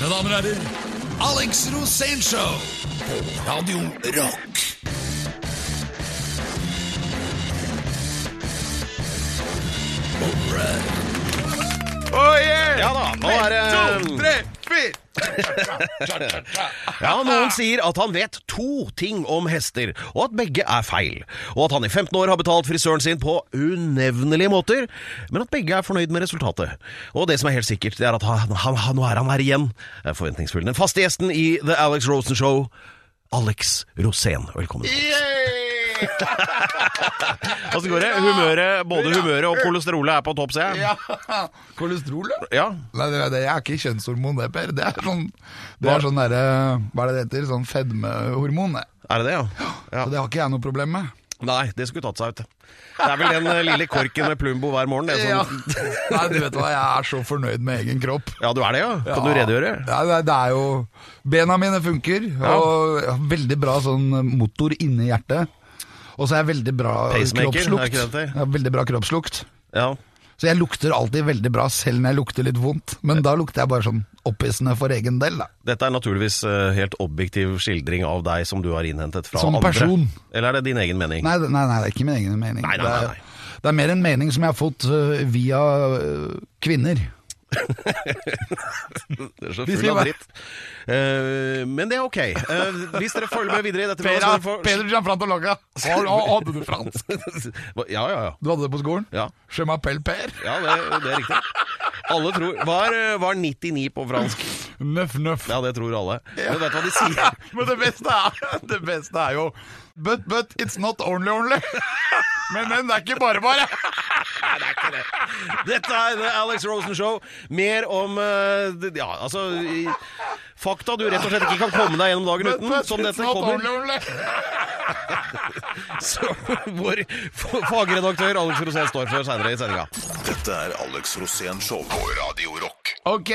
Mine damer og herrer, Alex Rosénshow på Radio Rock. Oh, yeah! Ja da, nå er det To! Ja, Noen sier at han vet to ting om hester, og at begge er feil. Og at han i 15 år har betalt frisøren sin på unevnelige måter, men at begge er fornøyd med resultatet. Og det som er helt sikkert, det er at han, han, han, nå er han her igjen. Er forventningsfull. Den faste gjesten i The Alex Rosen Show, Alex Rosén. Velkommen. Åssen går det? Humøret, både humøret og kolesterolet er på topp, ser jeg. Ja. Kolesterol, ja? Ja. Nei, det, det er ikke kjønnshormon, det, Per. Det er sånn, det er sånn derre Hva er det det heter? Sånn fedmehormon, det. Er det det, ja? ja. Så det har ikke jeg noe problem med. Nei, det skulle tatt seg ut. det. Er vel den eh, lille korken med Plumbo hver morgen. Det, Ja. Nei, du vet hva, jeg er så fornøyd med egen kropp. ja, du er det, ja? Kan du redegjøre? Ja, det, er jo Bena mine funker, og veldig bra sånn motor inni hjertet. Og så er jeg veldig bra Pacemaker, er kroppslukt. ikke det det? Jeg har veldig bra kroppslukt. Ja. Så jeg lukter alltid veldig bra, selv når jeg lukter litt vondt. Men da lukter jeg bare sånn opphissende for egen del, da. Dette er naturligvis eh, helt objektiv skildring av deg som du har innhentet fra Som andre. person. Eller er det din egen mening? Nei, det- nei, nei, det er ikke min egen mening. Nei, nei, nei, nei, Det, er, det er mer en mening som jeg har fått øh, via øh, kvinner. Det er så full av dritt. Eh, men det er ok. Eh, hvis dere følger med videre i dette Pera, så Peder Gianfranco Logga. Hadde du fransk? Ja, ja, ja. Du hadde det på skolen? Ja, Je m'appelle Per. ja det, det er riktig. Alle tror Var, eh, var 99 på fransk? Nøff, nøff. Ja, det tror alle. Men vet du hva de sier? Men det beste er, det beste er jo But, but, it's not only only. Men, men, det er ikke bare bare. Dette er The Alex Rosen Show. Mer om eh, Ja, altså i- Fakta du rett og slett ikke kan komme deg gjennom dagen uten. Som dette kommer. Så vår f- fagredaktør Alex Rosén står for seinere i sendinga. Dette er Alex Rosén Show på Radio Rock. Ok,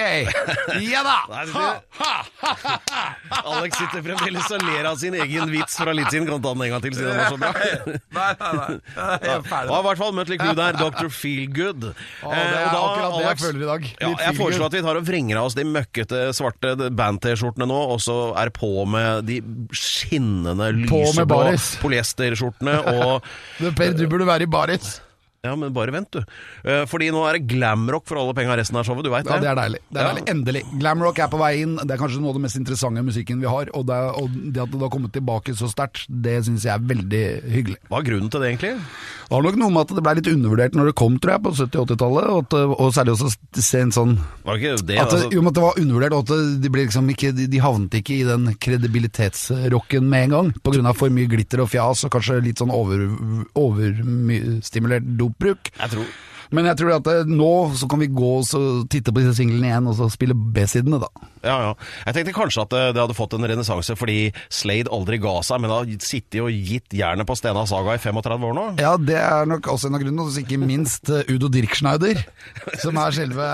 ja da. Ha, ha, ha, Alex sitter fremdeles og ler av sin egen vits fra litt siden. Kan ta den en gang til, siden den var så bra. Nei, nei, nei. Jeg er ferdig. i hvert fall møtt litt du der, Dr. Feelgood. Å, det er akkurat det jeg føler i dag. Ja, jeg foreslår at vi tar og vrenger av oss de møkkete, svarte band-T-skjortene nå, og så er på med de skinnende, lyseblå polyesterskjortene og Per, du burde være i baris. Ja, men bare vent, du. Eh, Fordi nå er det glamrock for alle penga resten av showet, du veit Ja, det er deilig. Det er Ja. deilig. Endelig. Glamrock er på vei inn. Det er kanskje noe av det mest interessante musikken vi har. Og det, og det at det har kommet tilbake så sterkt, det syns jeg er veldig hyggelig. Hva er grunnen til det, egentlig? Det har nok noe med at det ble litt undervurdert når det kom, tror jeg, på 70-80-tallet. Og, og særlig også se en sånn Var det ikke det? at, altså, Jo, men at det var undervurdert, og at de, liksom ikke, de, de havnet ikke i den kredibilitetsrocken med en gang. På grunn av for mye glitter og fjas, og kanskje litt sånn over, overstimulert dopbruk. jeg tror Men jeg tror at det, nå så kan vi gå og titte på disse singlene igjen, og så spille B-sidene, da. Ja, ja. Jeg tenkte kanskje at det, det hadde fått en renessanse fordi Slade aldri ga seg, men har sittet og gitt jernet på Stena Saga i 35 år nå. Ja, det er nok også en av grunnene, og ikke minst eh, Udo Dirkschneider, som er selve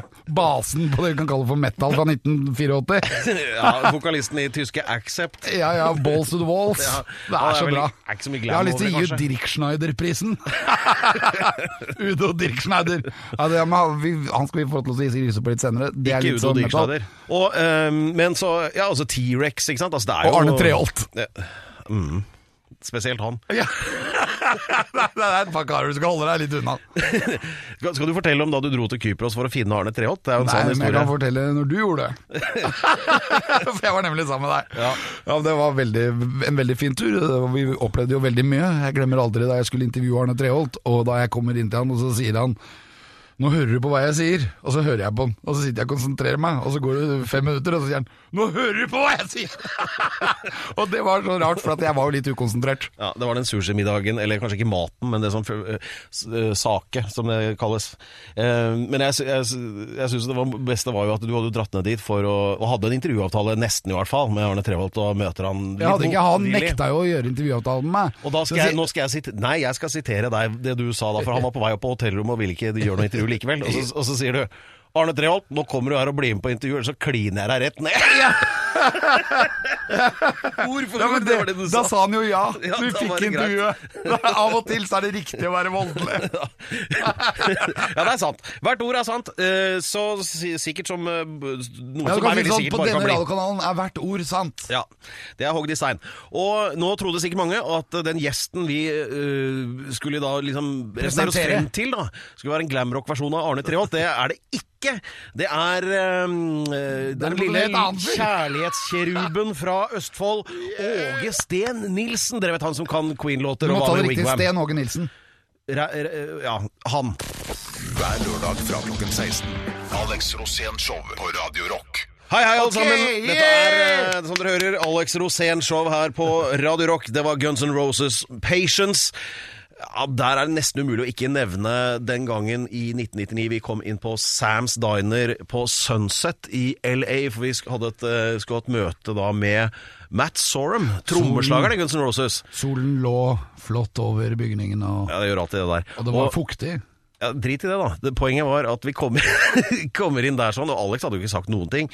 basen på det vi kan kalle for metal fra 1984. Ja, Vokalisten i tyske Accept. Ja, ja, balls to the walls. Ja. Det er så bra. Jeg har lyst til å gi ut Dirk Schneider-prisen. Udo Dirkschneider. Ja, det, vi, han skal vi få til å si lyset på litt senere. Det Ikke Udo Dirk Schneider. Og, um, men så Ja, altså T-rex, ikke sant? Altså, det Og Arne Treholt. Ja, Mm, spesielt han. Ja. det er et par karer du skal holde deg litt unna. Skal, skal du fortelle om da du dro til Kypros for å finne Arne Treholt? Det er jo en Nei, sånn men jeg kan fortelle når du gjorde det. For jeg var nemlig sammen med deg. Ja. Ja, Det var veldig, en veldig fin tur. Vi opplevde jo veldig mye. Jeg glemmer aldri da jeg skulle intervjue Arne Treholt, og da jeg kommer inn til han, og så sier han nå hører du på hva jeg sier, og så hører jeg på den. Og så sitter jeg og konsentrerer meg, og så går det fem minutter, og så sier han nå hører du på hva jeg sier! og det var så rart, for at jeg var jo litt ukonsentrert. Ja, Det var den sushimiddagen, eller kanskje ikke maten, men det som uh, sake, som det kalles. Uh, men jeg, jeg, jeg syns det var, beste var jo at du hadde dratt ned dit for å Og hadde en intervjuavtale, nesten i hvert fall, med Arne Treholt, og møter han litt Jeg hadde ikke, Han nekta jo å gjøre intervjuavtalen med meg. Og da skal jeg, nå skal jeg sitere Nei, jeg skal sitere deg det du sa da, for han var på vei opp på hotellrommet og ville ikke gjøre noe intervju likevel. Og så, og så sier du Arne Treholt, nå kommer du her og blir med på intervju, så kliner jeg deg rett ned. ord for Ja, ord, men det var det du da sa. sa han jo ja. Ja, du ja, fikk intervjuet. Av og til så er det riktig å være voldelig. ja, det er sant. Hvert ord er sant. eh, Så sikkert som eh, noe Ja, som er veldig sånn, sikkert på bare kan denne bli. radiokanalen er hvert ord sant. Ja, det er hogd i stein. Og nå trodde sikkert mange at den gjesten vi uh, skulle da liksom presentere oss frem til, da, skulle være en glamrock-versjon av Arne Treholt. Det er det ikke. Det er um, den lille kjærlighetskjeruben fra Østfold, Åge Steen Nilsen. Dere vet han som kan Queen-låter Du må og ta det riktig. Wigwam. Sten Åge Nilsen. Re, re, Ja, han. Hver lørdag fra klokken 16. Alex Rosén Show på Radio Rock. Hei, hei, alle okay, sammen. Dette er, eh, som dere hører, Alex Rosén-show her på Radio Rock. Det var Guns N' Roses' Patience. Ja, Der er det nesten umulig å ikke nevne den gangen i 1999 vi kom inn på Sam's Diner på Sunset i LA. For vi hadde et, eh, skulle ha et møte da med Matt Sorum, trommeslageren i Guns N' Roses. Solen lå flott over bygningen, og, Ja, det gjør alltid det der. og det var fuktig. Ja, Drit i det, da. Det, poenget var at vi kommer, kommer inn der sånn, og Alex hadde jo ikke sagt noen ting.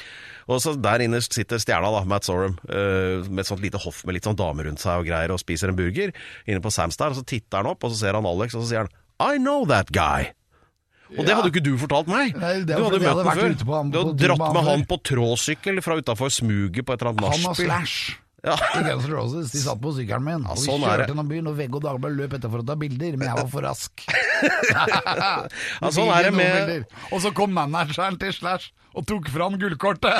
Og så Der inne sitter stjerna, da, Matt Sorum, uh, med et sånt lite hoff med litt sånn damer rundt seg og greier, og spiser en burger inne på Sam's der. Og så titter han opp, og så ser han Alex, og så sier han I know that guy. Og det hadde jo ikke du fortalt meg. Nei, du hadde møtt ham før. Du hadde dratt med han på tråsykkel fra utafor smuget på et eller annet nachspiel. Ja. i Guns N' Roses de satt på sykkelen min. og vi sånn kjørte gjennom byen, og Vegg og Dagbladet løp etter for å ta bilder, men jeg var for rask. Ja, sånn er det med. Og så kom manageren til Slash og tok fram gullkortet!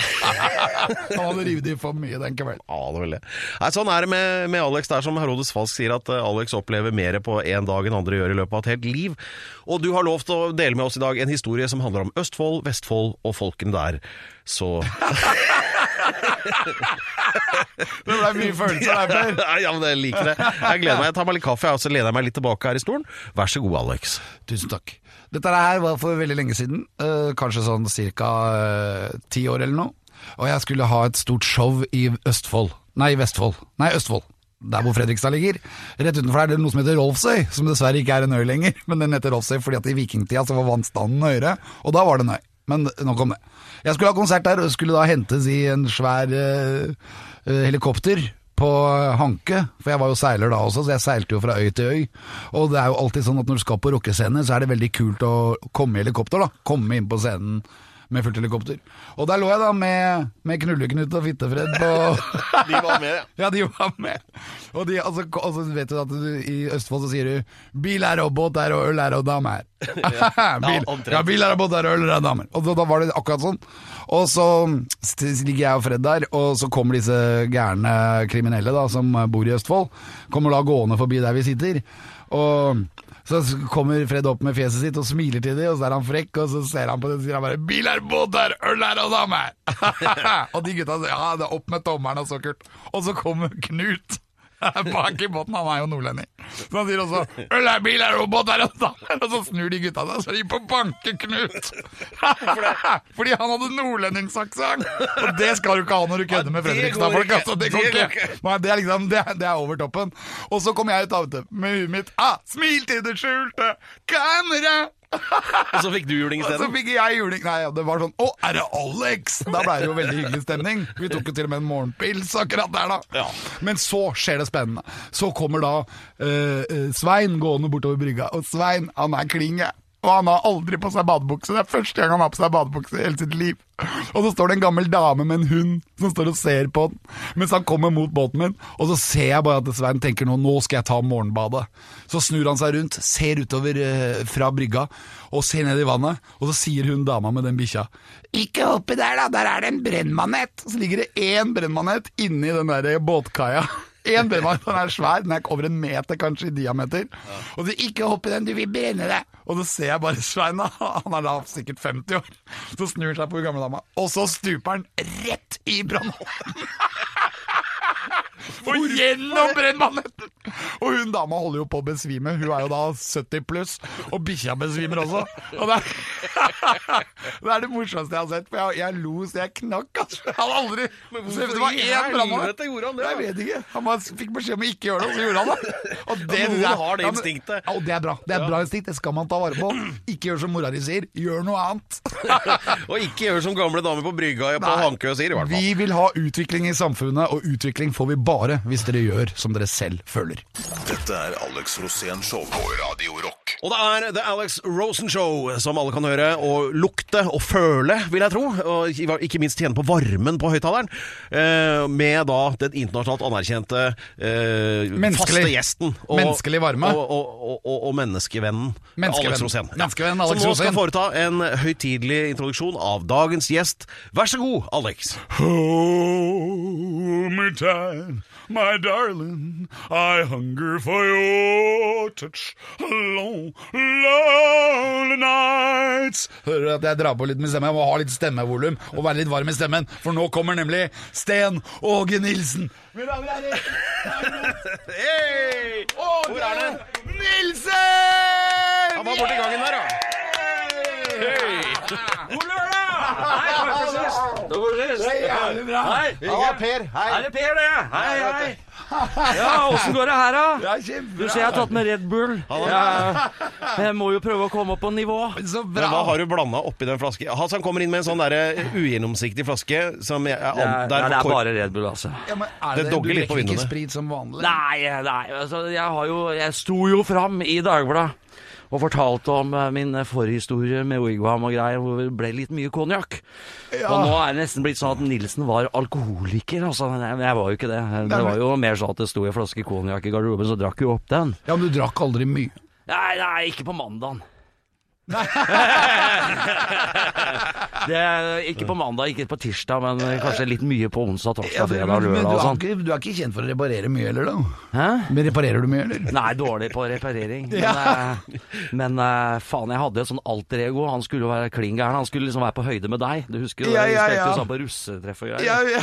Han hadde revet i for mye den kvelden. Ja, det vel det. Nei, sånn er det med, med Alex. Det er som Herodes Falsk sier, at eh, Alex opplever mer på én dag enn andre gjør i løpet av et helt liv. Og du har lovt å dele med oss i dag en historie som handler om Østfold, Vestfold og folkene der. Så Det ble mye følelser der, Per. Ja, men jeg liker det. Jeg gleder meg. Jeg tar meg litt kaffe, og så lener jeg meg litt tilbake her i stolen. Vær så god, Alex. Tusen takk. Dette her var for veldig lenge siden, eh, kanskje sånn ca. ti år eller noe. Og jeg skulle ha et stort show i Østfold. Nei, Vestfold. Nei, Østfold. Der hvor Fredrikstad ligger. Rett utenfor der er det noe som heter Rolfsøy, som dessverre ikke er en øy lenger. Men den heter Rolfsøy fordi at i vikingtida så var vannstanden høyere, og da var det en øy. Men nok om det. Jeg skulle ha konsert der, og skulle da hentes i en svær eh, eh, helikopter på Hanke, for jeg var jo seiler da også, så jeg seilte jo fra øy til øy. Og det er jo alltid sånn at når du skal på rockescene, så er det veldig kult å komme i helikopter, da. Komme inn på scenen med fullt helikopter. Og der lå jeg da med, med Knulleknut og Fittefred på De var med, ja. Ja, de var med. Og de, altså, altså vet du at du, i Østfold så sier du 'bil er og båt er og øl er og dame er'. bil, ja, bil er og båt er og øl er og damer. Og da, da var det akkurat sånn. Og så ligger jeg og Fred der, og så kommer disse gærne kriminelle da, som bor i Østfold, kommer da gående forbi der vi sitter. Og så kommer Fred opp med fjeset sitt og smiler til dem, og så er han frekk, og så ser han på det og sier han bare 'Bil er, båt der, øl er og dame er'. og de gutta sier 'ja, det er opp med tommelen', og så kult. Og så kommer Knut. Bak i båten, han er jo nordlending. Så han sier også 'øl er, bil er båt er er', og så snur de gutta seg, så de på banke Knut. Fordi han hadde nordlendingsaksent. Og det skal du ikke ha når du kødder med Fredrikstad-folk. Altså, det går Det ikke. ikke. Nei, det er liksom, det, det er over toppen. Og så kom jeg ut av det med huet mitt. Ah, smil til det skjulte kamera! Og så fikk du juling Og så fikk jeg juling. Nei, det var sånn Å, er det Alex? Da ble det jo veldig hyggelig stemning. Vi tok jo til og med en morgenpils akkurat der, da. Ja. Men så skjer det spennende. Så kommer da eh, Svein gående bortover brygga, og Svein, han er klinge. Og han har aldri på seg badebukse. Det er første gang han har på seg badebukse i hele sitt liv. Og så står det en gammel dame med en hund som står og ser på den, mens han kommer mot båten min. Og så ser jeg bare at Svein tenker nå, nå skal jeg ta morgenbadet. Så snur han seg rundt, ser utover eh, fra brygga og ser ned i vannet. Og så sier hun dama med den bikkja Ikke oppi der, da, der er det en brennmanet. Så ligger det én brennmanet inni den der båtkaia. Én brennmanet, den er svær, den er over en meter kanskje i diameter. Og du ikke hopp i den, du vil brenne deg. Og så ser jeg bare Svein, han er da sikkert 50 år. Så snur seg på gamle dama, og så stuper han rett i brannholden. Og gjennom brennmanetten! Og hun dama holder jo på å besvime. Hun er jo da 70 pluss, og bikkja besvimer også. Og det er, det er det morsomste jeg har sett. For jeg, jeg lo så jeg knakk. Altså. Jeg hadde aldri Det var én brannmann. Jeg vet ikke. Han bare fikk beskjed om å ikke gjøre det, og så gjorde han det. Og det, noen synes har det Ja, instinktet. Ja, og det er bra. Det er et bra instinkt. Det skal man ta vare på. Ikke gjør som mora di sier, gjør noe annet. Og ikke gjør som gamle damer på brygga på Hankø sier, i hvert fall. Vi vil ha utvikling i samfunnet, og utvikling får vi bare hvis dere gjør som dere selv føler. Dette er Alex Rosén Show på Radio Rock. Og det er The Alex Rosen Show, som alle kan høre og lukte og føle, vil jeg tro. Og ikke minst tjene på varmen på høyttaleren. Eh, med da den internasjonalt anerkjente eh, Menneskelig. faste gjesten. Menneskelig varme. Og, og, og, og, og menneskevennen Alex Rosén. Menneskevennen Alex Som nå skal foreta en høytidelig introduksjon av dagens gjest. Vær så god, Alex. Hold me tight, my darling. I hunger for your touch. Long, long nights. Hører du at jeg drar på litt med stemmen? Jeg må ha litt stemmevolum og være litt varm i stemmen, for nå kommer nemlig Sten Åge Nilsen. Mine damer og herrer, Hey! Hvor er det? Nilsen! Han var borti gangen der, ja. Det er jævlig bra. Ja, Per. Hei. Er det Per, det? Hei, hei. Ja, åssen går det her, da? Det er Du ser jeg har tatt med Red Bull. Ja, jeg må jo prøve å komme opp på nivå. Så Men hva har du blanda oppi den flasken? Hassan kommer inn med en sånn der ugjennomsiktig flaske som jeg, jeg, er, der Nei, det er kor- bare Red Bull, altså. Ja, men er Det det, dogger litt på drikker ikke vinduene. sprit som vanlig? Nei, nei, altså, jeg har jo Jeg sto jo fram i Dagbladet og fortalte om eh, min forhistorie med Wigwam og greier, hvor det ble litt mye konjakk. Ja. Og nå er det nesten blitt sånn at Nilsen var alkoholiker. Altså. Men jeg var jo ikke det. Det var jo mer sånn at det sto en flaske konjakk i garderoben, så drakk jo opp den. Ja, men du drakk aldri mye. Nei, nei, ikke på mandagen. Det er ikke på mandag, ikke på tirsdag, men kanskje litt mye på onsdag, torsdag, fredag, lørdag og sånn. du er ikke kjent for å reparere mye eller? da? Hæ? Men reparerer du mye, eller? Nei, dårlig på reparering. Men, ja. men eh, faen, jeg hadde et sånn alter ego. Han skulle jo være klin gæren. Han skulle liksom være på høyde med deg. Du husker jo Ja, det? Vi spilte jo sammen på russetreff og greier. Ja, ja.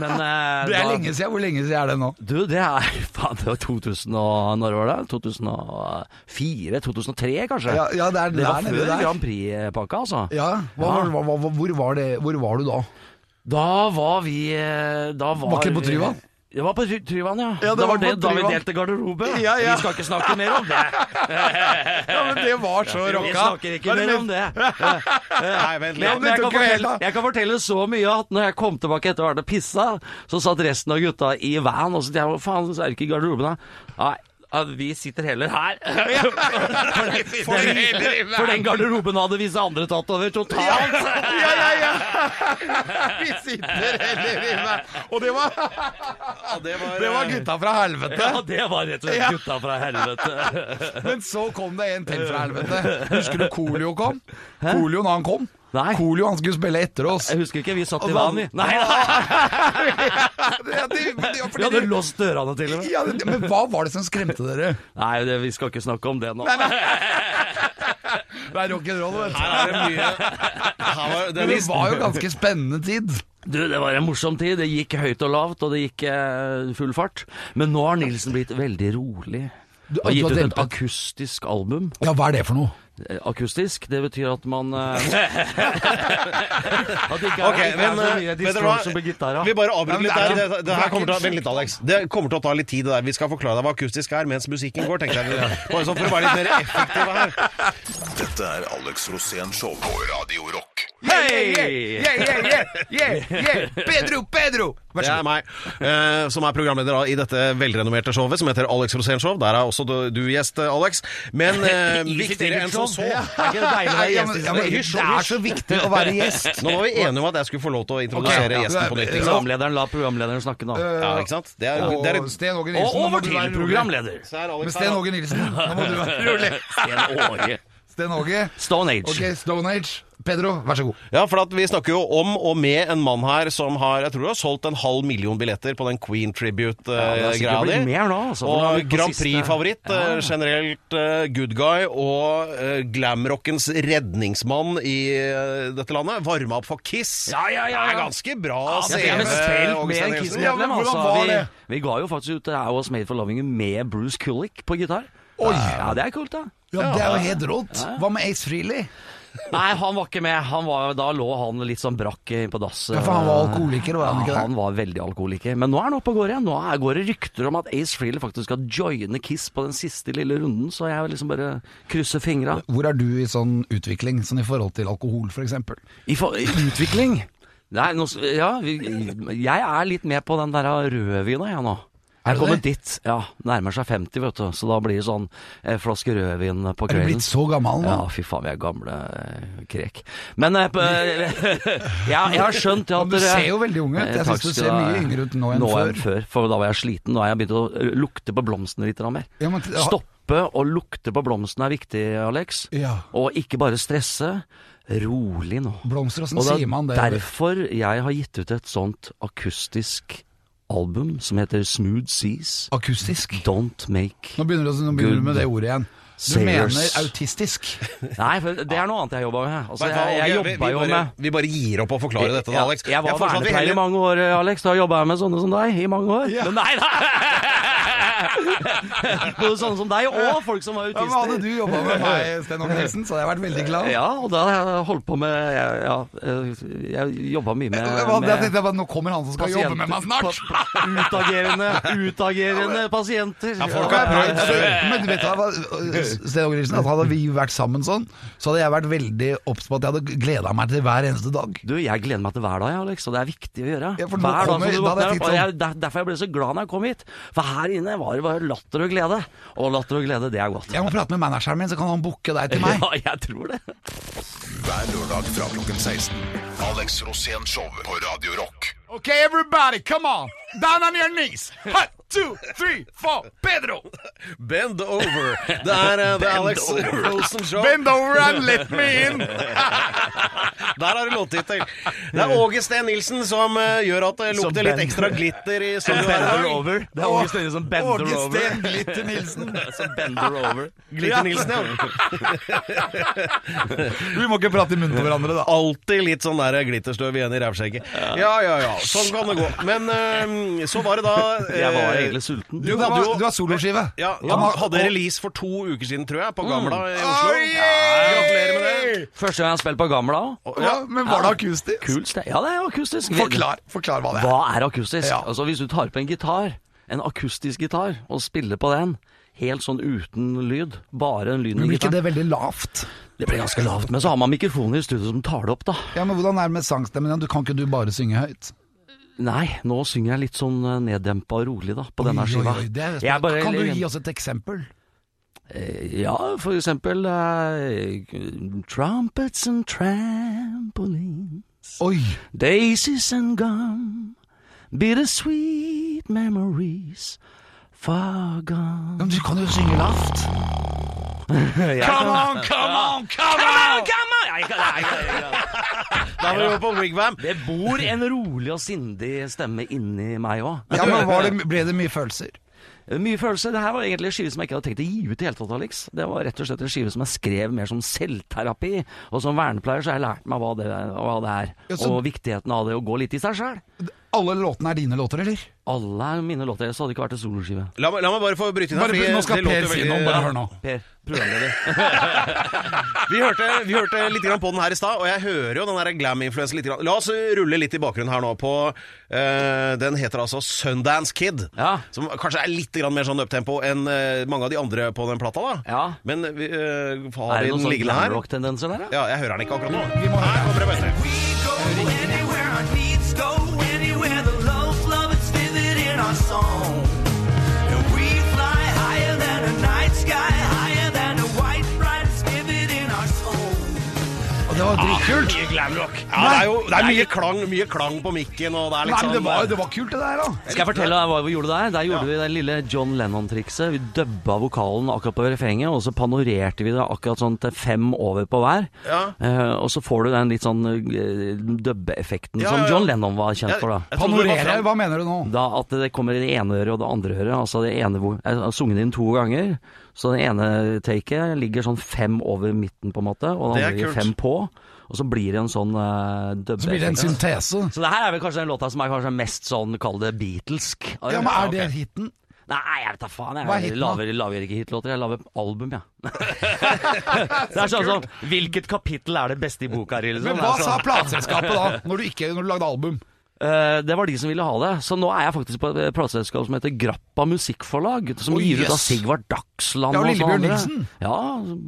Men uh, Det er da- lenge siden. Hvor lenge siden er det nå? Du, det er faen, det var 2000 og Når var det? 2004? 2003, kanskje? Ja, ja, det er det var nede der. Grand Prix-pakka, altså. Ja, hva, Ja. Hva, hva, hvor, var det, hvor var du da? Da var vi eh, da var, Var ikke på Tryvann? Det var på Try- Tryvann, ja. Ja, det det var var det da vi delte garderobe. Ja, ja. Vi skal ikke snakke mer om det. Ja, men Det var så rocka. Vi snakker ikke mer om det. Nei, vent litt. men jeg, kan fortelle, jeg kan fortelle så mye at når jeg kom tilbake etter å ha vært og pissa, så satt resten av gutta i van, og så tenkte jeg faen, så er det ikke i garderoben da? Nei, ja, vi sitter heller her. for, den, den, for den garderoben hadde visse andre tatt over totalt. Ja, ja, ja! Vi sitter heller inne. Og det var, det var, det var gutta fra helvete. Ja, det var rett og slett gutta fra helvete. Men så kom det en til fra helvete. Husker du Kolio kom? Kolio når han kom? Nei. Colio han skulle spille etter oss. Jeg husker ikke, vi satt i vann, vi. Nei, nei. Det, Vi hadde låst dørene til og med. ja, det, men hva var det som skremte dere? Nei, det, vi skal ikke snakke om det nå. Det er rock'n'roll, vet du. Her er det mye var, det, Men det var jo ganske spennende tid. Du, det var en morsom tid. Det gikk høyt og lavt, og det gikk eh, full fart. Men nå har Nilsen blitt veldig rolig. Du- Og gitt har ut et akustisk album. Ja, hva er det for noe? Eh, Akustisk, det betyr at man uh, At det ikke er, okay, ikke er så eh, mye distortion på gitara. Vi bare avbryter litt er der. Det, det det er her kommer til Vent litt, Alex. Det kommer til å ta litt tid, det der. Vi skal forklare deg hva akustisk er mens musikken går, tenkte jeg. Bare sånn for å være litt mer effektive her. Dette er Alex Rosén Show på Radio Rock. Hei! Yeah, yeah, yeah, yeah, yeah. Pedro, Pedro! Vær Det er meg, eh, som er programleder i dette velrenommerte showet som heter Alex Rosén Show. Der er også du, du gjest, eh, Alex. Men eh, viktigere enn som så. Er ikke det deilig å være gjest i det er så viktig å være gjest. Nå var vi enige om at jeg skulle få lov til å introdusere Ok, ja. gjesten på nytt. ikke sant? Programlederen la programlederen snakke nå. Ja, ikke sant? Det er, det er Og Sten Åge Og Nilsen, nå må over du til være rolig. programleder. Så er Alex Men Sten her, Åge Nilsen, nå må du være rolig. Åge. Sten Åge. Stone Age. Ok, Stone Age. Pedro, vær så god. Ja, for at vi snakker jo om og med en mann her som har jeg tror du har solgt en halv million billetter på den Queen Ja, Tribute-greia sikkert blitt mer altså, og Grand Prix-favoritt. Ja. eh, Generelt uh, good guy og uh, glamrockens redningsmann i uh, dette landet. Varma opp for Kiss. Ja, ja, ja, Det er ganske bra Ja, CV. Ja, altså. Vi, vi ga jo faktisk ut I Was Made for Loving You med Bruce Kulick på gitar. Oi. Ja, det er kult, da. Ja, Det er jo helt rått. Hva med Ace Freely? Nei, han var ikke med. Han var, da lå han litt sånn brakk eh, på dass. Ja, for han var alkoholiker, var han ikke det? Ja, han var veldig alkoholiker. Men nå er han oppe og går igjen. Nå er, går det rykter om at Ace Freely faktisk skal joine Kiss på den siste lille runden, så jeg liksom bare krysse fingra. Hvor er du i sånn utvikling, sånn i forhold til alkohol f.eks.? I, for, I utvikling Nei, nå, ja, vi, jeg er litt med på den der rødvina, jeg nå. Er Jeg kommer dit. Ja, nærmer seg 50, vet du. Så da blir det sånn eh, flaske rødvin på Er du blitt så gammel nå? Ja, fy faen, vi er gamle eh, krek. Men eh, ja, jeg har skjønt at dere du ser jo veldig ung ut. Jeg Eh, takk synes du ser mye yngre ut nå enn før. Enn før. For da var jeg sliten. Nå har jeg begynt å eh, lukte på blomstene litt mer. Ja, men- Stoppe å lukte på blomstene er viktig, Alex. Ja. Og ikke bare stresse. Rolig nå. Blomster, åssen sier man det? er derfor jeg har gitt ut et sånt akustisk album som heter Smooth Seas. Akustisk? Don't make Nå begynner, du, nå begynner du med det ordet igjen. Du Sailors. mener autistisk? Nei, for det er noe annet jeg jobba med. Altså, Vet du hva, jeg, jeg Åge, vi- jobba vi jo bare- med Vi bare gir opp å forklare dette, da, Alex. Jeg var foreslår at vi vernepleier i heller- mange år, Alex. Da jobba jeg med sånne som deg i mange år. Men nei, nei! Både sånne som deg og folk som var Ja, men hadde du jobba med meg, Sten Åge Nilsen, så hadde jeg vært veldig glad. Ja, og da har jeg holdt på med Ja, jeg, jeg jobba mye med, med var- jeg tenkte bare, Nå kommer han som skal jobbe med meg snart! Utagerende, utagerende pasienter. Ja, folk har prøvd før. Men du hva, Sten Åge Nilsen, at hadde vi vært sammen sånn, så hadde jeg vært veldig obs på at jeg hadde gleda meg til hver eneste dag. Du, jeg gleder meg til hver dag, Alex, og det er viktig å gjøre. Ja, hver dag kommer- som du våkner opp. jeg, der, derfor jeg ble så glad når jeg kom hit. For her inne var det bare latter og glede. Og latter og glede, det er godt. Jeg må prate med manageren min, så kan han booke deg til meg. Ja, jeg tror det. Hver lørdag fra klokken 16. Alex Rosén Show på Radio Rock. Ok, everybody, come on! Down on your knees! One, two, three, four, Pedro! Bend over. Det er eh, The Alex Rosen Show. Bend over and let me in! Der har du låttittel. Det er Åge Steen Nilsen som uh, gjør at det lukter litt ekstra glitter i studio. Bender over. Det er Åge Steen som bender Åge over. Sten Glitter Nilsen. Som bender over. Glitter Nilsen, ja. Vi må ikke prate i munnen på hverandre, da. Alltid litt sånn der glitterstøv igjen i rævskjegget. Ja, ja, ja. Sånn kan det gå. Men uh, så var det da Jeg var egentlig sulten. Du Du hadde jo du har soloskive. ja, Han hadde release for to uker siden, tror jeg, på Gamla i Oslo. Oi, Gratulerer med det. Første gang jeg har spilt på Gamla. Ja, men var det akustisk? Kult sted. Ja, det er akustisk. Forklar, forklar hva det er. Hva er akustisk? Ja. Altså Hvis du tar på en gitar, en akustisk gitar, og spiller på den, helt sånn uten lyd, bare en lyd Men i blir ikke gitaren det veldig lavt? Det blir ganske lavt, men så har man mikrofoner i studio som tar det opp, da. Ja, men Hvordan er det med sangstemmen? Du Kan ikke du bare synge høyt? Nei, nå synger jeg litt sånn eh, neddempa og rolig, da, på Oi, denne skiva. oi, det er bare- kan du gi oss et eksempel? Eh, Ja, for eksempel uh, Trumpets and trampolines Oi! Daisies and gum Bittersweet memories Far gone Men du kan jo synge lavt. Come on, come on, come on, come on! Jeg ikke det. Da var vi på Wigwam. Det bor en rolig og sindig stemme inni meg òg. Ja, men var det, Ble det mye følelser? Mye følelser. Det her var egentlig en skive som jeg ikke hadde tenkt å gi ut i hele tatt, Alex. Det var rett og slett en skive som jeg skrev mer som selvterapi. Og som vernepleier så har jeg lært meg hva det, hva det er. Ja, så- Og viktigheten av det å gå litt i seg sjøl. Alle låtene er dine låter, eller? Alle er mine låter, så hadde det ikke vært en soloskive. La, meg- la meg bare få bryte inn her. Bare, fordi nå skal det låter Per si veldig- noe, bare hør nå. Per, programleder. Vi hørte, vi hørte litt grann på den her i stad, og jeg hører jo den der glam-influensen litt. Grann. La oss rulle litt i bakgrunnen her nå på eh, Den heter altså Sundance Kid. Ja. Som kanskje er litt grann mer sånn uptempo enn eh, mange av de andre på den plata. da Ja. Men vi, eh, har Er vi det noen den sånne liggende her? glamrock-tendenser der, da? Ja, jeg hører den ikke akkurat nå. Vi må Her kommer det, vet du. Og det dritkult. Ja, Mye glamrock. Ja, det er jo det er mye klang, mye klang på mikken, og det er Nei, men sånn det var, det var kult, det der, da. Skal jeg fortelle deg hva vi gjorde der? Der gjorde vi det lille John Lennon-trikset. Vi dubba vokalen akkurat på refrenget, og så panorerte vi det akkurat sånn til fem over på hver. Ja. Eh, og så får du den litt sånn uh, dubbeeffekten Ja, som ja, ja. John Lennon var kjent for, da. Panorere, hva mener du nå? Da at det kommer i det ene øret og det andre øret. Altså det ene hvor Jeg har sunget inn to ganger, så det ene taket ligger sånn fem over midten, på en måte, og det Det er andre ligger fem på. Og så blir det en sånn uh, Så blir det en syntese. Så det her er vel kanskje den låta som er kanskje mest sånn, kall det Beatlesk. Ja, men er det hiten? Nei, jeg vet da faen. Jeg Hva da? lager, lager ikke hitlåter, jeg lager album, jeg. det er sånn sånn Hvilket kapittel er det beste i boka, liksom? Men hva er sånn- sa plateselskapet da, når du, ikke, når du lagde album? Eh, det var de som ville ha det. Så nå er jeg faktisk på et plateselskap som heter Grappa Musikkforlag, som gir ut av. Sigvard Dagsland Ja, og Lillebjørn. Nilsen. Ja,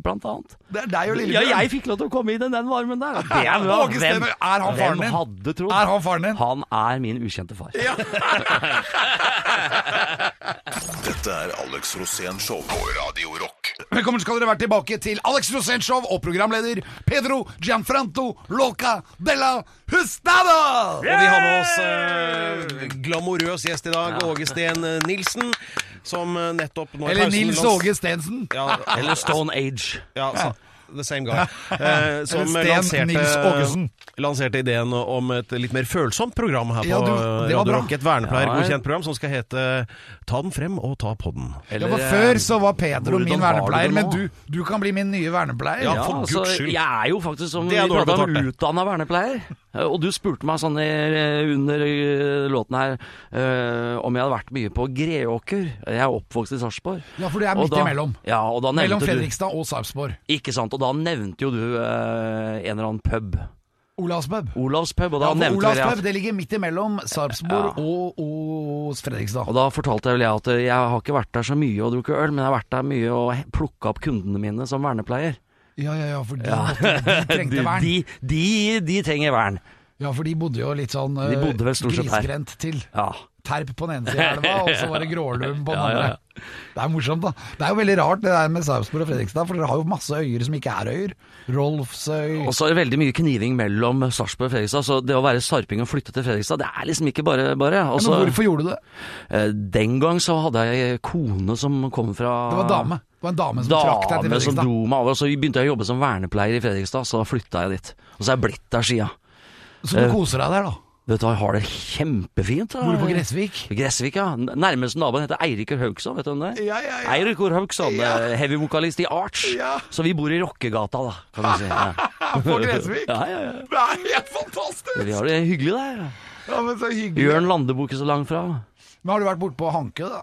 blant annet. Det er deg og Lillebjørn. Ja, jeg fikk lov til å komme inn i den varmen der. Det er bra. Åge Steen, er han faren din? hadde trodd? Er han faren din? Han er min ukjente far. Dette er Alex Rosén Show på Radio Rock. Velkommen skal dere være tilbake til Alex Rosén Show og programleder Pedro Gianfranto Loca della Hustada! Og vi har med oss eh, glamorøs gjest i dag, Åge Steen Nilsen, som eh, nettopp nå Eller Nils Åge Stensen. Ja, Eller Stone Age. ja, så, the same guy. Eh, som Eller lanserte, lanserte ideen om et litt mer følsomt program her på Ja, du- Radio bra. Rock. Et vernepleiergodkjent Ja, ja. program som skal hete Ta den frem og ta på den. Ja, for Før så var Pedro min vernepleier, men du, du kan bli min nye vernepleier. Ja, Ja, for altså, guds skyld. Jeg er jo faktisk, som vi prata om, utdanna vernepleier. Eh, Og du spurte meg sånn under eh, låten her eh, om jeg hadde vært mye på Greåker. Jeg er oppvokst i Sarpsborg. Ja, for det er midt imellom. Ja, Mellom Fredrikstad og Sarpsborg. Ikke sant, og da nevnte jo du eh, en eller annen pub. Olavs pub. Olavs pub, og da Ja, nevnte vel jeg det ligger midt imellom Sarpsborg og, og Fredrikstad. og da fortalte jeg vel jeg at eh, jeg har ikke vært der så mye og drukket øl, men jeg har vært der mye og he- plukka opp kundene mine som vernepleier. Ja, ja, ja, for de, måtte, de trengte vern. De, de, de trenger vern. Ja, for de bodde jo litt sånn De bodde vel stort sett her. grisgrendt til. Ja. Terp på den ene siden av elva, og så var det Grålum på den andre. Det er morsomt, da. Det er jo veldig rart det der med Sarpsborg og Fredrikstad, for dere har jo masse øyer som ikke er øyer. Rolfsøy Og så er det veldig mye kniving mellom Sarpsborg og Fredrikstad, så det å være sarping og flytte til Fredrikstad, det er liksom ikke bare bare. Og Men hvorfor gjorde du det? eh, Den gang så hadde jeg kone som kom fra Det var dame. Det var en dame som trakk deg til Dame som Fredrikstad. dro meg over, og så begynte jeg å jobbe som vernepleier i Fredrikstad, så da flytta jeg dit. Og så er jeg blitt der sia. Så du koser deg der, da. Vet du hva, jeg har det kjempefint. da. Bor du på Gressvik? Gressvik, ja. Nærmeste naboen heter Eirikur Haugsson, vet du hvem det er? Ja, ja, ja. Eirikur Haugsson, Ja. eh, heavy-vokalist i Arch. Ja. Så vi bor i rockegata, da, kan du si. Ja. På Gressvik? Ja, ja, ja. Det er helt fantastisk! Vi har det hyggelig der. Ja, men så hyggelig. Jørn Lande bor ikke så langt fra. Men har du vært borte på Hanke, da?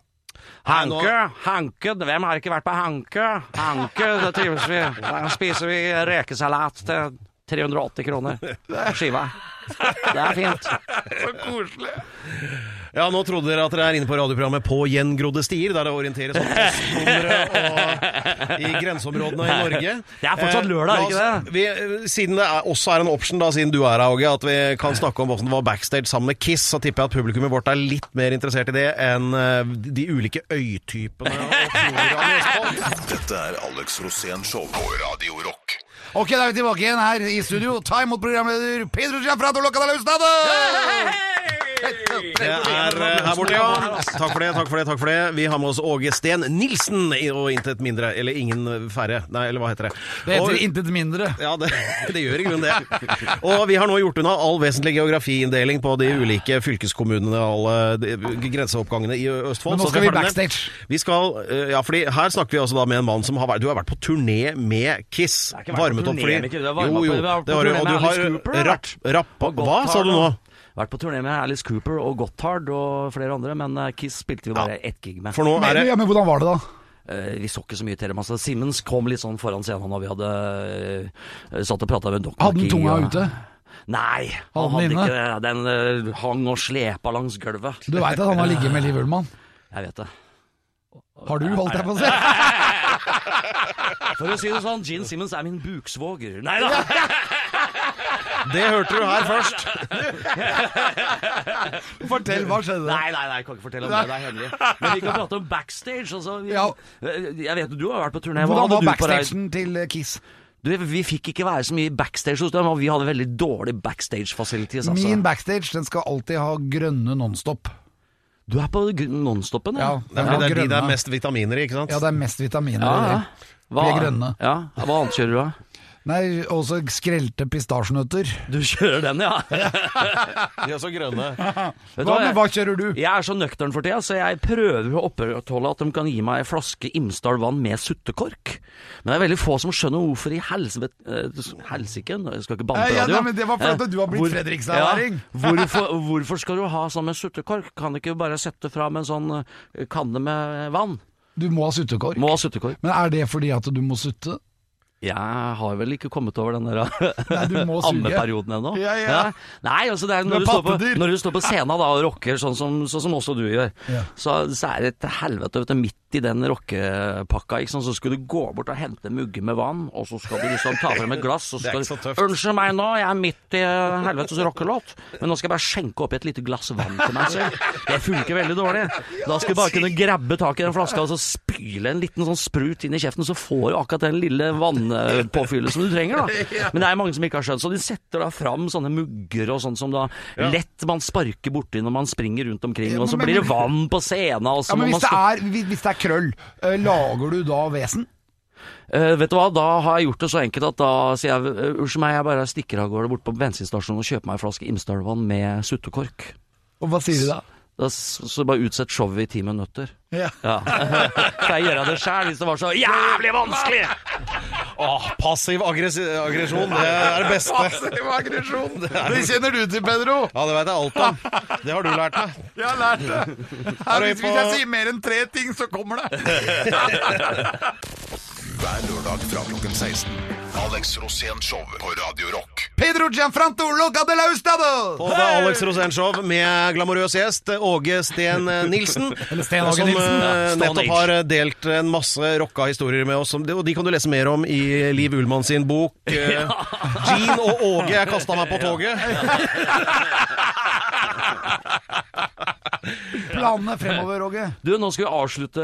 Hanke, Hanke, hvem har ikke vært på Hanke? Hanke, det trives vi. Der spiser vi rekesalat til 380 kroner skiva. Det er fint. Så koselig. Ja, nå trodde dere at dere er inne på radioprogrammet På gjengrodde stier, der det orienteres om postnumre i grenseområdene i Norge. Det er fortsatt lørdag, Eh, ikke det? Vi, siden det er, også er en option, da, siden du er her, Åge, at vi kan snakke om hvordan det var backstage sammen med Kiss, så tipper jeg at publikummet vårt er litt mer interessert i det enn eh, de ulike øytypene og floraene i Østfold. Dette er Alex Rosén Show på Radio Rock. Ok, da er vi tilbake igjen her i studio. Ta imot programleder Pedro Gianfranto Loca de Lustado! Det er eh, her borte, ja. Takk for det, takk for det. takk for det Vi har med oss Åge Steen Nilsen, i- og intet mindre. Eller ingen færre. Nei, eller hva heter det? Det heter Og- intet mindre. Ja, det, det gjør i grunnen det. Og vi har nå gjort unna all vesentlig geografiinndeling på de ulike fylkeskommunene og alle de, grenseoppgangene i Østfold. Men nå Så skal vi er ferdig med backstage. Vi skal, eh, ja, fordi Her snakker vi altså da med en mann som har vært Du har vært på turné med Kiss. har ikke vært på Varmet opp turné fordi med Kiss, jeg har varmet Jo, opp- jo. har vært på Det har du. Og du Alice har har rapp, vært. rapp Hva sa du nå? Vært på turné med Alice Cooper og Gotthard og flere andre, men eh, Kiss spilte vi bare ett gig med. For nå er Men, ja, men hvordan var det, da? Eh, vi så ikke så mye til dem. Altså, Simmons kom litt sånn foran scenen når vi hadde eh, satt og prata med Doc Hadde den McGee, tunga og- ute? Nei, Hadde han hadde inne? ikke det. Den hang og slepa langs gulvet. Du veit at han har ligget med Liv Ullmann? Jeg vet det. Har du, holdt deg på å si? For å si det sånn, Gene Simmons er min buksvoger. Nei da! Det hørte du her først. Fortell, hva skjedde? Nei, nei, nei, jeg kan ikke fortelle om det. Det er hemmelig. Men vi kan prate om backstage. Altså, vi, Ja. Jeg vet du har vært på turné. Hva Hvordan var du backstagen til eh, Kiss? Du, vi fikk ikke være så mye backstage hos dem, og vi hadde veldig dårlig backstage facilities. Altså. Min backstage den skal alltid ha grønne nonstop. Du er på nonstopen, Ja, Det er har det er de det er mest vitaminer i, ikke sant? Ja, det er mest vitaminer i ja. de. vi er grønne. Ja, Hva annet kjører du da? Nei, også skrelte pistasjenøtter. Du kjører den, ja. De er så grønne. Hva, men hva kjører du? Jeg er så nøktern for tida, så jeg prøver å opprettholde at de kan gi meg en flaske Imsdal vann med suttekork. Men det er veldig få som skjønner hvorfor i helsike Helsike, jeg skal ikke banne på radio. ja, nei, men det var fordi Eh, du har blitt hvor- Fredrikstad-væring. Ja, hvorfor, hvorfor skal du ha sånn med suttekork? Kan du ikke bare sette fram en sånn eh, kanne med vann? Du må ha suttekork. Må ha suttekork. Men er det fordi at du må sutte? Jeg har vel ikke kommet over den der ammeperioden ennå. Ja, ja. Nei, altså det er når du, står på, når du står på scenen da og rocker sånn som, sånn som også du gjør, Ja. så, så er det et helvete vet du, midt i den rockepakka. Sant? Så skal du gå bort og hente mugge med vann, og så skal du liksom ta frem et glass og er skal du så. Unnskyld meg nå, jeg er midt i helvetes rockelåt, men nå skal jeg bare skjenke oppi et lite glass vann til meg selv. Det funker veldig dårlig. Da skal du bare kunne grabbe tak i den flaska og så spyle en liten sånn sprut inn i kjeften, så får du akkurat den lille vannpåfyllelsen du trenger, da. Men det er mange som ikke har skjønt, så de setter da fram sånne mugger og sånn som da lett man sparker borti når man springer rundt omkring, og så blir det vann på scenen, og så Ja, men hvis det, er, hvis hvis det er krøll, eh, lager du da vesen? Uh, vet du hva, da har jeg gjort det så enkelt at da sier jeg eh, unnskyld meg, jeg bare stikker av gårde bort på bensinstasjonen og kjøper meg en flaske Imsdalvann med suttekork. Og hva sier de da? Da, så bare utsett showet i ti minutter. Ja. Ja. Kan jeg gjøre det sjæl hvis det var så jævlig vanskelig? Åh, passiv aggresjon, det er det beste. Passiv aggresjon! Det kjenner du til, Pedro. Ja, det vet jeg alt om. Det har du lært meg. Jeg har lært det. Her, hvis, hvis jeg sier mer enn tre ting, så kommer det. Hver lørdag fra klokken 16. Alex Rosén Show på Radio Rock. Pedro Gianfranto Loca de la Ustado! På det Alex Rosén-show med glamorøs gjest Åge Sten Nilsen. Eller Sten Åge Nilsen, Som ja. Stone nettopp har delt en masse rocka historier med oss. Og de kan du lese mer om i Liv Ullmann sin bok. Ja. Jean og Åge, jeg kasta meg på toget. Planene fremover, Åge. Du, nå skal vi avslutte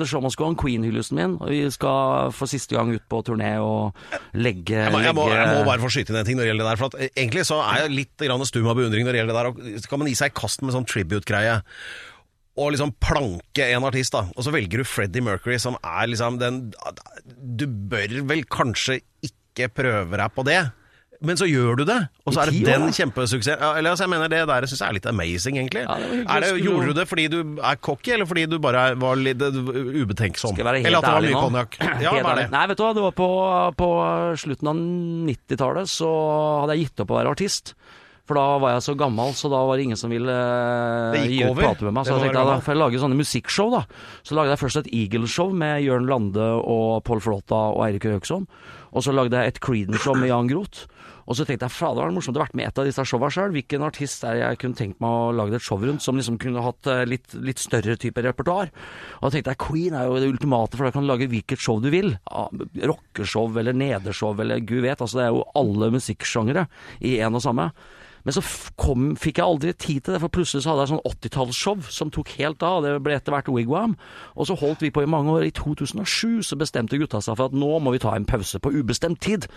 The Show Must Go On, Queen-hyllesten min. Og vi skal for siste gang ut på turné og legge, Jeg må, jeg, må, jeg må bare få skyte inn en ting når det gjelder det der. For at eh, Egentlig så er jeg litt grann stum av beundring når det gjelder det der. Og så kan man gi seg i kast med sånn tribute-greie. Og liksom planke en artist, da. Og så velger du Freddie Mercury, som er liksom den Du bør vel kanskje ikke prøve deg på det. Men så gjør du det, og så er det den kjempesuksessen. eller altså, jeg mener Det der syns jeg er litt amazing, egentlig. Ja, det er det, gjorde du det fordi du er cocky, eller fordi du bare var litt eh, ubetenksom? Skal være helt eller at det var mye konjakk? Ja? Nei, vet du hva, det var på, på slutten av 90-tallet så hadde jeg gitt opp å være artist. For da var jeg så gammel, så da var det ingen som ville eh, gi ut plate med meg. Så jeg tenkte da får jeg lage sånne musikkshow, da. Så lagde jeg først et Eagle-show med Jørn Lande og Pål Flåta og Eirik Høgsson. Og så lagde jeg et Creedence-show med Jan Groth. Og så tenkte jeg fader, det var morsomt å vært med i et av disse showa sjøl. Hvilken artist er jeg kunne tenkt meg å lage et show rundt, som liksom kunne hatt eh, litt, litt større type repertoar. Og da tenkte jeg Queen er jo det ultimate, for da kan du lage hvilket show du vil. Ja, Rockeshow eller nedershow eller gud vet. Altså det er jo alle musikksjangere i en og samme. Men så kom, fikk jeg aldri tid til det, for plutselig så hadde jeg sånn 80-tallsshow som tok helt av. Det ble etter hvert Wigwam. Og så holdt vi på i mange år. I 2007 så bestemte gutta seg for at nå må vi ta en pause på ubestemt tid.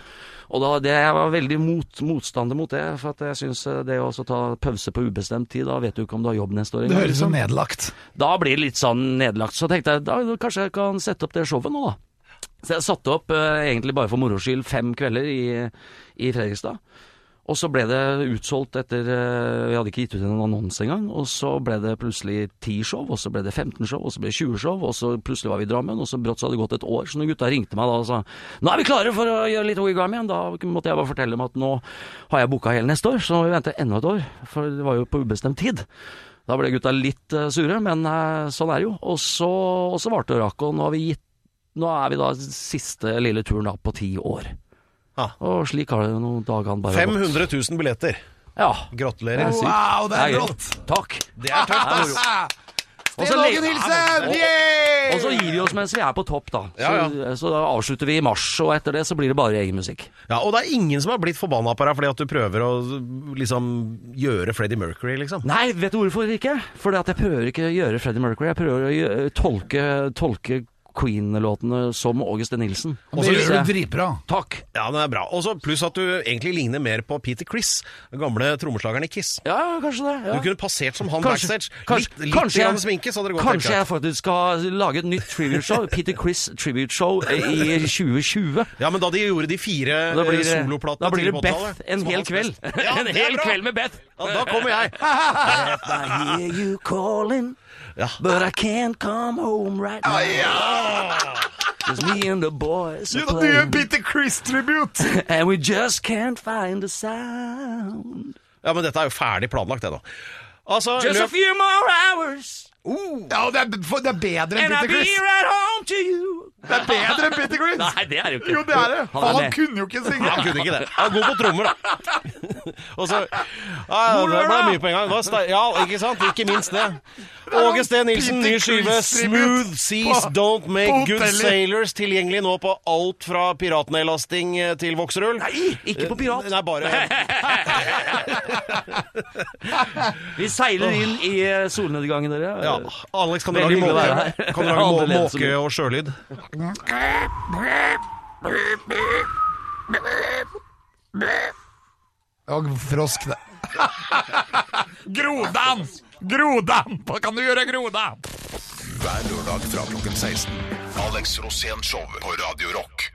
Og da, det, jeg var veldig mot, motstander mot det, for at jeg syns det å ta pause på ubestemt tid, da vet du ikke om du har jobb neste år Det høres så liksom. nedlagt. Da blir det litt sånn nedlagt. Så tenkte jeg da, kanskje jeg kan sette opp det showet nå, da. Så jeg satte opp eh, egentlig bare for moro skyld fem kvelder i, i Fredrikstad. Og så ble det utsolgt etter eh, Vi hadde ikke gitt ut en annonse engang. Og så ble det plutselig 10 show, og så ble det 15 show, og så ble det 20 show, og så plutselig var vi i Drammen, og så brått så hadde det gått et år. Så når gutta ringte meg da og sa nå er vi klare for å gjøre litt Wigwam igjen, da måtte jeg bare fortelle dem at nå har jeg booka hele neste år, så må vi vente enda et år. For det var jo på ubestemt tid. Da ble gutta litt eh, sure, men eh, sånn er det jo. Og så, så varte og rakk, og nå har vi gitt Nå er vi da siste lille turen da på ti år. Ja. Og slik har det jo noen dagene bare 500 000 billetter. Ja. Gratulerer. Det. Wow, det er rått. Takk. Det er tøft, ass. Og så Og- så gir vi oss mens vi er på topp, da. Så, Ja, så da avslutter vi i mars, og etter det så blir det bare egen musikk. Ja, og det er ingen som har blitt forbanna på deg fordi at du prøver å liksom gjøre Freddie Mercury, liksom. Nei, vet du hvorfor ikke? Fordi at jeg prøver ikke å gjøre Freddie Mercury. Jeg prøver å gjøre, tolke, tolke Queen-låtene som August D. Nilsen. Og så gjør du dritbra. Takk. Ja, den er bra. Og så Pluss at du egentlig ligner mer på Peter Criss, den gamle trommeslageren i Kiss. Ja, kanskje det. Ja. Du kunne passert som han Kanskje- backstage. kanskje- litt litt kanskje jeg- grann sminke, så hadde det gått Kanskje jeg faktisk skal lage et nytt tribute-show, Peter Chris tribute-show, i 2020. Ja, men da de gjorde de fire Da blir eh, det, da blir det Beth en hel kveld. Ja, en hel kveld med Beth. Ja, da kommer jeg. I hear you calling, Ja. but I can't come home right now. It's me and the boys are Ja, du playing, Peter Chris-tribute! and we just can't find the sound. Ja, men dette er jo ferdig planlagt, det, da. Altså, Just a few more hours, Ja, det er, for- det er bedre enn Peter be Chris. right home to you. Det er bedre enn Peter Chris! Nei, det er jo ikke. Jo, det er det. Han han, han kunne jo ikke synge. han kunne ikke det. Han er god på trommer, da. Og så ja, Det ble mye på en gang. Ja, ikke sant? Ikke minst det. Åge Steen Nilsen, ny skive 'Smooth Seas på- Don't Make Good hotellet. Sailors'. Tilgjengelig nå på alt fra piratnedlasting eh, til vokserull. Nei, ikke på pirat. Nei, bare Vi seiler inn i eh, solnedgangen, dere. ja. Alex, kan du lage, må kan du lage må, måke- og sjølyd? Og frosk, det. Grodan! Grodan! Hva kan du gjøre, Grodan? Hver lørdag fra klokken 16. Alex Rosén Show på Radio Rock.